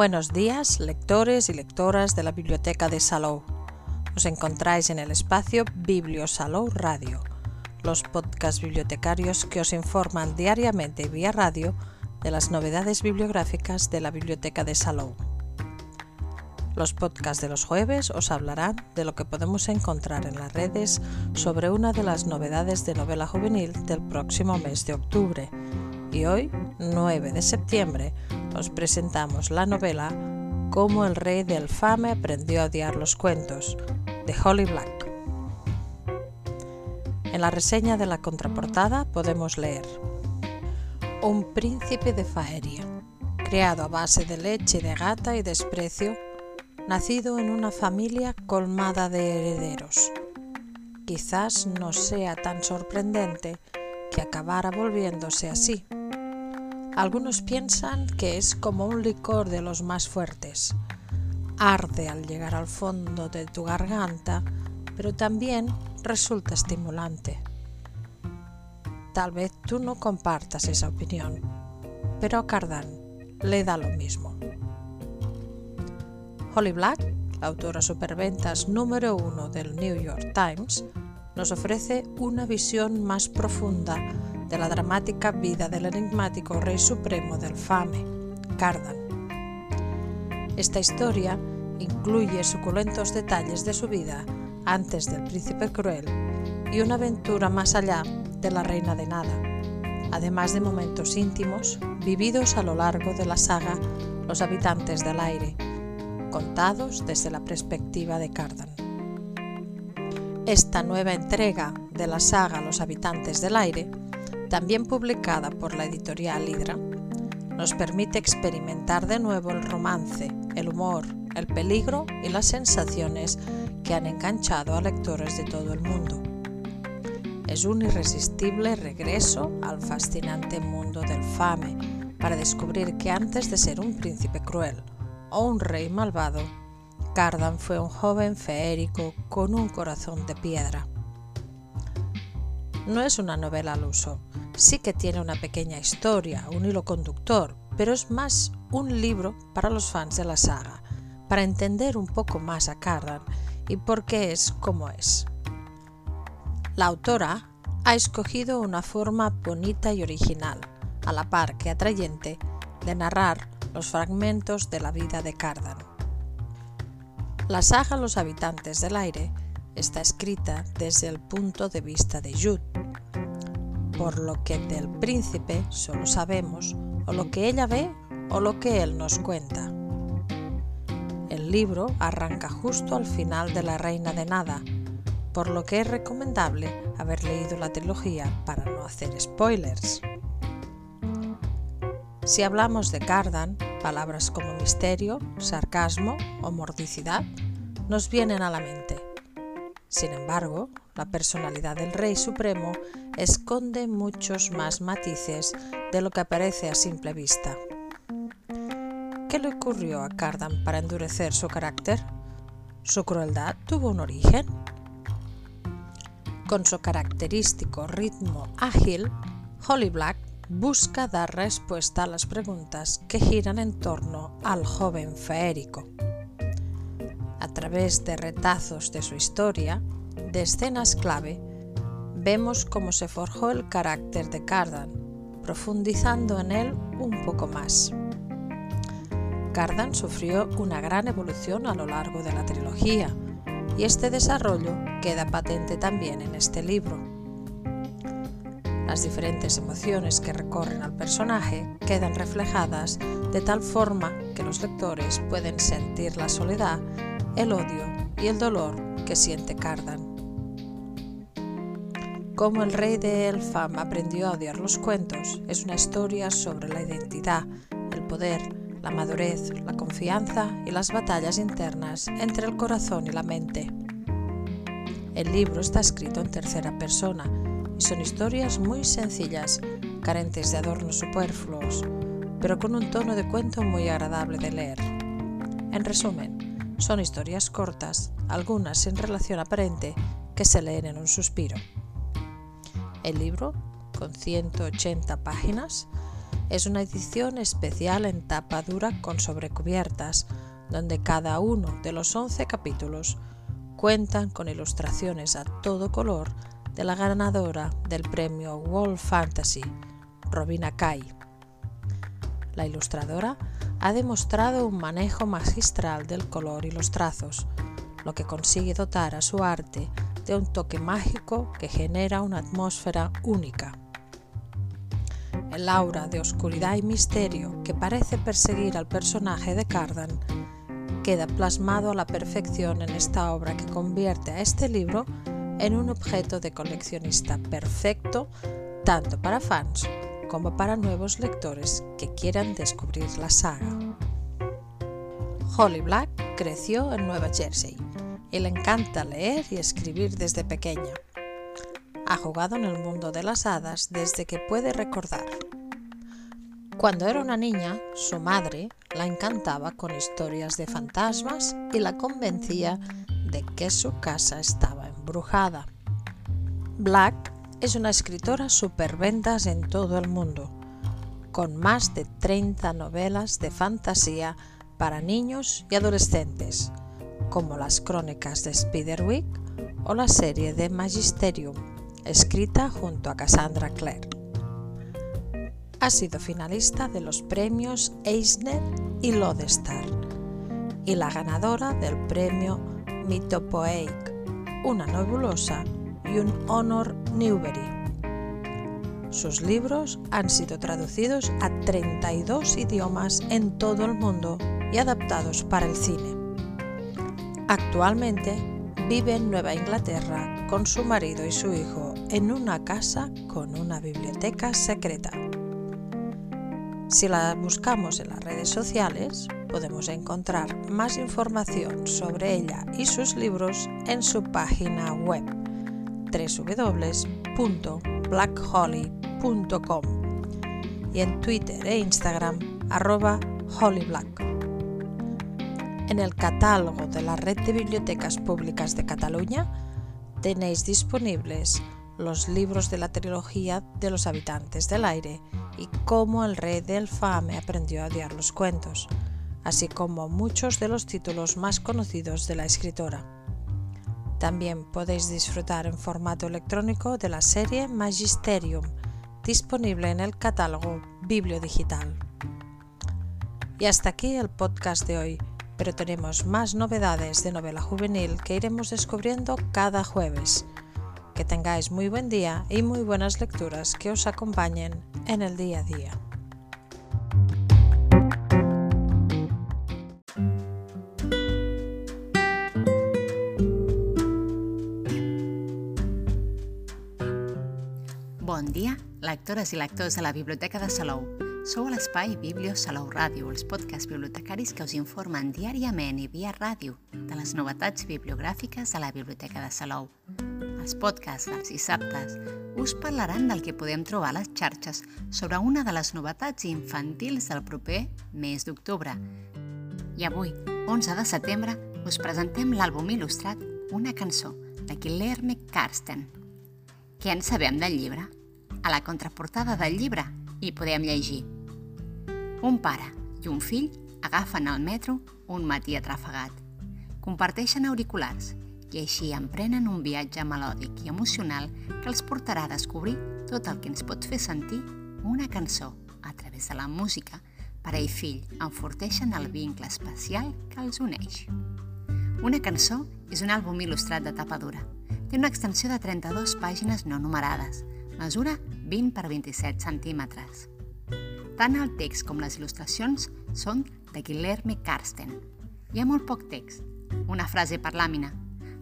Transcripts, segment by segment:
Buenos días, lectores y lectoras de la Biblioteca de Salou. Os encontráis en el espacio Biblio Salou Radio, los podcasts bibliotecarios que os informan diariamente vía radio de las novedades bibliográficas de la Biblioteca de Salou. Los podcasts de los jueves os hablarán de lo que podemos encontrar en las redes sobre una de las novedades de novela juvenil del próximo mes de octubre. Y hoy, 9 de septiembre, os presentamos la novela Cómo el rey del fame aprendió a odiar los cuentos, de Holly Black. En la reseña de la contraportada podemos leer Un príncipe de Faeria, creado a base de leche de gata y desprecio, nacido en una familia colmada de herederos. Quizás no sea tan sorprendente que acabara volviéndose así algunos piensan que es como un licor de los más fuertes. Arde al llegar al fondo de tu garganta, pero también resulta estimulante. Tal vez tú no compartas esa opinión, pero a Cardan le da lo mismo. Holly Black, la autora superventas número uno del New York Times, nos ofrece una visión más profunda de la dramática vida del enigmático rey supremo del Fame, Cardan. Esta historia incluye suculentos detalles de su vida antes del príncipe cruel y una aventura más allá de la reina de nada, además de momentos íntimos vividos a lo largo de la saga Los habitantes del aire, contados desde la perspectiva de Cardan. Esta nueva entrega de la saga Los habitantes del aire también publicada por la editorial Hydra, nos permite experimentar de nuevo el romance, el humor, el peligro y las sensaciones que han enganchado a lectores de todo el mundo. Es un irresistible regreso al fascinante mundo del fame para descubrir que antes de ser un príncipe cruel o un rey malvado, Cardan fue un joven feérico con un corazón de piedra. No es una novela al uso, sí que tiene una pequeña historia, un hilo conductor, pero es más un libro para los fans de la saga, para entender un poco más a Cardan y por qué es como es. La autora ha escogido una forma bonita y original, a la par que atrayente, de narrar los fragmentos de la vida de Cardan. La saga Los habitantes del aire está escrita desde el punto de vista de Jude, por lo que del príncipe solo sabemos o lo que ella ve o lo que él nos cuenta. El libro arranca justo al final de La Reina de Nada, por lo que es recomendable haber leído la trilogía para no hacer spoilers. Si hablamos de Cardan, palabras como misterio, sarcasmo o mordicidad nos vienen a la mente. Sin embargo, la personalidad del Rey Supremo esconde muchos más matices de lo que aparece a simple vista. ¿Qué le ocurrió a Cardan para endurecer su carácter? ¿Su crueldad tuvo un origen? Con su característico ritmo ágil, Holly Black busca dar respuesta a las preguntas que giran en torno al joven feérico a través de retazos de su historia, de escenas clave, vemos cómo se forjó el carácter de Cardan, profundizando en él un poco más. Cardan sufrió una gran evolución a lo largo de la trilogía, y este desarrollo queda patente también en este libro. Las diferentes emociones que recorren al personaje quedan reflejadas de tal forma que los lectores pueden sentir la soledad el odio y el dolor que siente Cardan. Cómo el rey de Elfam aprendió a odiar los cuentos es una historia sobre la identidad, el poder, la madurez, la confianza y las batallas internas entre el corazón y la mente. El libro está escrito en tercera persona y son historias muy sencillas, carentes de adornos superfluos, pero con un tono de cuento muy agradable de leer. En resumen, son historias cortas, algunas sin relación aparente, que se leen en un suspiro. El libro, con 180 páginas, es una edición especial en tapa dura con sobrecubiertas, donde cada uno de los 11 capítulos cuentan con ilustraciones a todo color de la ganadora del premio World Fantasy, Robina Kai. La ilustradora ha demostrado un manejo magistral del color y los trazos, lo que consigue dotar a su arte de un toque mágico que genera una atmósfera única. El aura de oscuridad y misterio que parece perseguir al personaje de Cardan queda plasmado a la perfección en esta obra que convierte a este libro en un objeto de coleccionista perfecto tanto para fans como para nuevos lectores que quieran descubrir la saga. Holly Black creció en Nueva Jersey y le encanta leer y escribir desde pequeña. Ha jugado en el mundo de las hadas desde que puede recordar. Cuando era una niña, su madre la encantaba con historias de fantasmas y la convencía de que su casa estaba embrujada. Black es una escritora superventas en todo el mundo, con más de 30 novelas de fantasía para niños y adolescentes, como las crónicas de Spiderwick o la serie de Magisterium escrita junto a Cassandra Clare. Ha sido finalista de los premios Eisner y Lodestar y la ganadora del premio Mythopoeic, una nebulosa y un Honor Newbery. Sus libros han sido traducidos a 32 idiomas en todo el mundo y adaptados para el cine. Actualmente vive en Nueva Inglaterra con su marido y su hijo en una casa con una biblioteca secreta. Si la buscamos en las redes sociales, podemos encontrar más información sobre ella y sus libros en su página web www.blackholly.com y en Twitter e Instagram arroba hollyblack. En el catálogo de la Red de Bibliotecas Públicas de Cataluña tenéis disponibles los libros de la trilogía de los habitantes del aire y cómo el rey del Fame aprendió a odiar los cuentos, así como muchos de los títulos más conocidos de la escritora. También podéis disfrutar en formato electrónico de la serie Magisterium, disponible en el catálogo Bibliodigital. Y hasta aquí el podcast de hoy, pero tenemos más novedades de novela juvenil que iremos descubriendo cada jueves. Que tengáis muy buen día y muy buenas lecturas que os acompañen en el día a día. Lectores i lectors de la Biblioteca de Salou. Sou a l'espai Biblio Salou Ràdio, els podcasts bibliotecaris que us informen diàriament i via ràdio de les novetats bibliogràfiques de la Biblioteca de Salou. Els podcasts dels dissabtes us parlaran del que podem trobar a les xarxes sobre una de les novetats infantils del proper mes d'octubre. I avui, 11 de setembre, us presentem l'àlbum il·lustrat Una cançó, de Guilherme Karsten. Què en sabem del llibre? A la contraportada del llibre hi podem llegir Un pare i un fill agafen el metro un matí atrafegat. Comparteixen auriculars i així emprenen un viatge melòdic i emocional que els portarà a descobrir tot el que ens pot fer sentir una cançó a través de la música. Pare i fill enforteixen el vincle especial que els uneix. Una cançó és un àlbum il·lustrat de tapa dura. Té una extensió de 32 pàgines no numerades. Mesura 20 per 27 centímetres. Tant el text com les il·lustracions són de Guilherme Karsten. Hi ha molt poc text, una frase per làmina,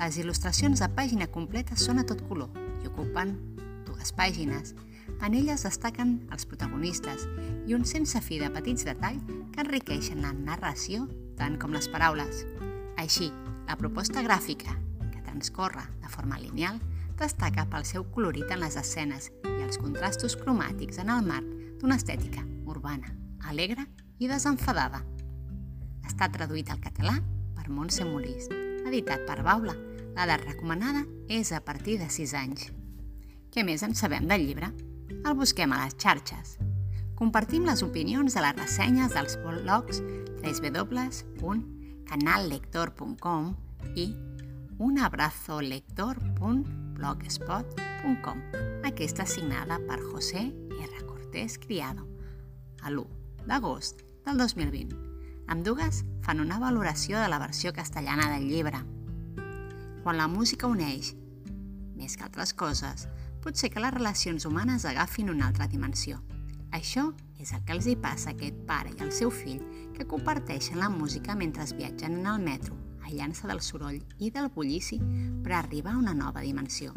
les il·lustracions de pàgina completa són a tot color i ocupen dues pàgines. En elles destaquen els protagonistes i un sense fi de petits detalls que enriqueixen la narració tant com les paraules. Així, la proposta gràfica, que transcorre de forma lineal, destaca pel seu colorit en les escenes i els contrastos cromàtics en el marc d'una estètica urbana, alegre i desenfadada. Està traduït al català per Montse Molís, editat per Baula, L'edat recomanada és a partir de 6 anys. Què més en sabem del llibre? El busquem a les xarxes. Compartim les opinions de les ressenyes dels blogs www.canallector.com i unabrazolector.blogspot.com. Aquesta signada per José R. Cortés Criado, a l'1 d'agost del 2020. Amb dues fan una valoració de la versió castellana del llibre. Quan la música uneix, més que altres coses, pot ser que les relacions humanes agafin una altra dimensió. Això és el que els hi passa a aquest pare i al seu fill que comparteixen la música mentre viatgen en el metro aïllant-se del soroll i del bullici per arribar a una nova dimensió.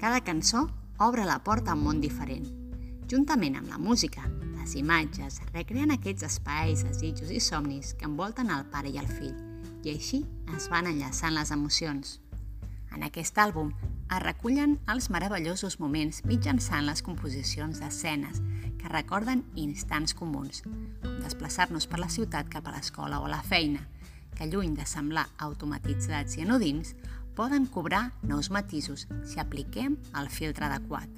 Cada cançó obre la porta a un món diferent. Juntament amb la música, les imatges recreen aquests espais, desitjos i somnis que envolten el pare i el fill, i així es van enllaçant les emocions. En aquest àlbum es recullen els meravellosos moments mitjançant les composicions d'escenes que recorden instants comuns, com desplaçar-nos per la ciutat cap a l'escola o a la feina, que lluny de semblar automatitzats i anodins, poden cobrar nous matisos si apliquem el filtre adequat.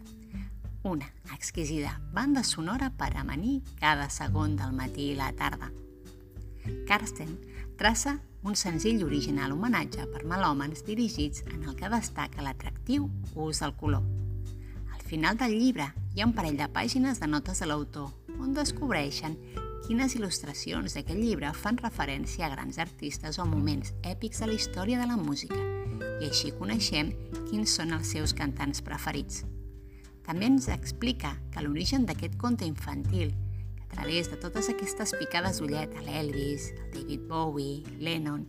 Una exquisida banda sonora per amanir cada segon del matí i la tarda. Karsten traça un senzill original homenatge per melòmens dirigits en el que destaca l'atractiu ús del color. Al final del llibre hi ha un parell de pàgines de notes de l'autor on descobreixen quines il·lustracions d'aquest llibre fan referència a grans artistes o moments èpics de la història de la música i així coneixem quins són els seus cantants preferits. També ens explica que l'origen d'aquest conte infantil, que a través de totes aquestes picades d'ullet a l'Elvis, al David Bowie, Lennon,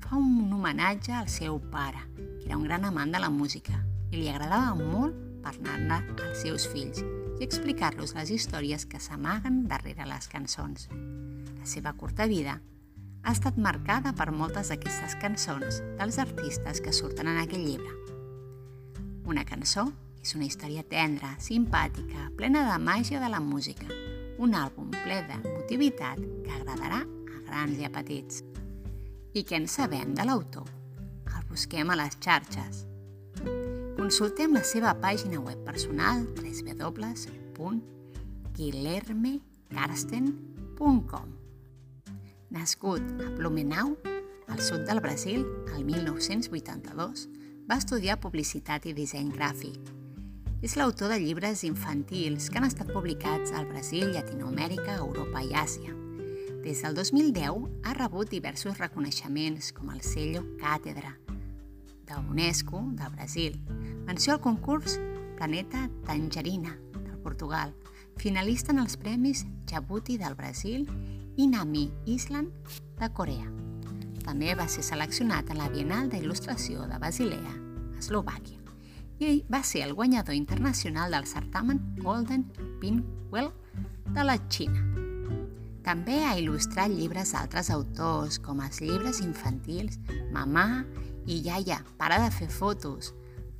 fa un homenatge al seu pare, que era un gran amant de la música i li agradava molt parlar-ne als seus fills i explicar-los les històries que s'amaguen darrere les cançons. La seva curta vida ha estat marcada per moltes d'aquestes cançons dels artistes que surten en aquell llibre. Una cançó és una història tendra, simpàtica, plena de màgia de la música, un àlbum ple de motivitat que agradarà a grans i a petits. I què en sabem de l'autor? El busquem a les xarxes, Consultem la seva pàgina web personal www.guilhermecarsten.com Nascut a Blumenau, al sud del Brasil, el 1982, va estudiar publicitat i disseny gràfic. És l'autor de llibres infantils que han estat publicats al Brasil, Llatinoamèrica, Europa i Àsia. Des del 2010 ha rebut diversos reconeixements com el sello Càtedra, de UNESCO de Brasil, menció al concurs Planeta Tangerina del Portugal, finalista en els premis Djibouti del Brasil i Nami Island de Corea. També va ser seleccionat en la Bienal d'Il·lustració de Basilea, a Eslovàquia, i va ser el guanyador internacional del certamen Golden Pinwheel de la Xina. També ha il·lustrat llibres d'altres autors, com els llibres infantils Mamà i Yaya, para de fer fotos,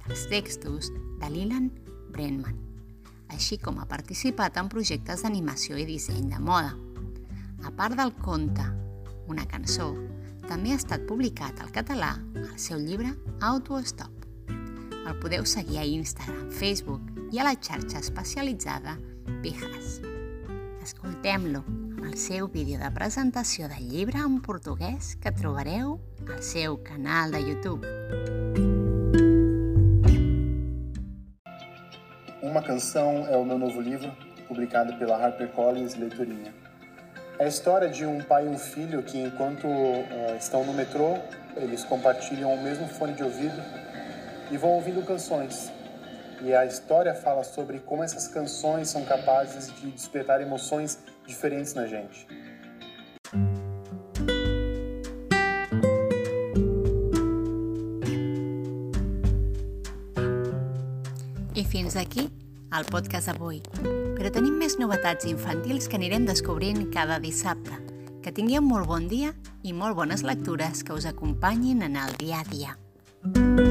dels textos de Lilan Brenman, així com ha participat en projectes d'animació i disseny de moda. A part del conte, una cançó, també ha estat publicat al català al seu llibre Autostop. El podeu seguir a Instagram, Facebook i a la xarxa especialitzada Pijas. Escoltem-lo el seu vídeo de presentació del llibre en portuguès que trobareu al seu canal de YouTube. Uma Canção é o meu novo livro, publicado pela HarperCollins Leiturinha. É a história de um pai e um filho que, enquanto uh, estão no metrô, eles compartilham o mesmo fone de ouvido e vão ouvindo canções. E a história fala sobre como essas canções são capazes de despertar emoções diferentes na gente. I fins aquí el podcast d'avui. Però tenim més novetats infantils que anirem descobrint cada dissabte. Que tingueu molt bon dia i molt bones lectures que us acompanyin en el dia a dia. thank you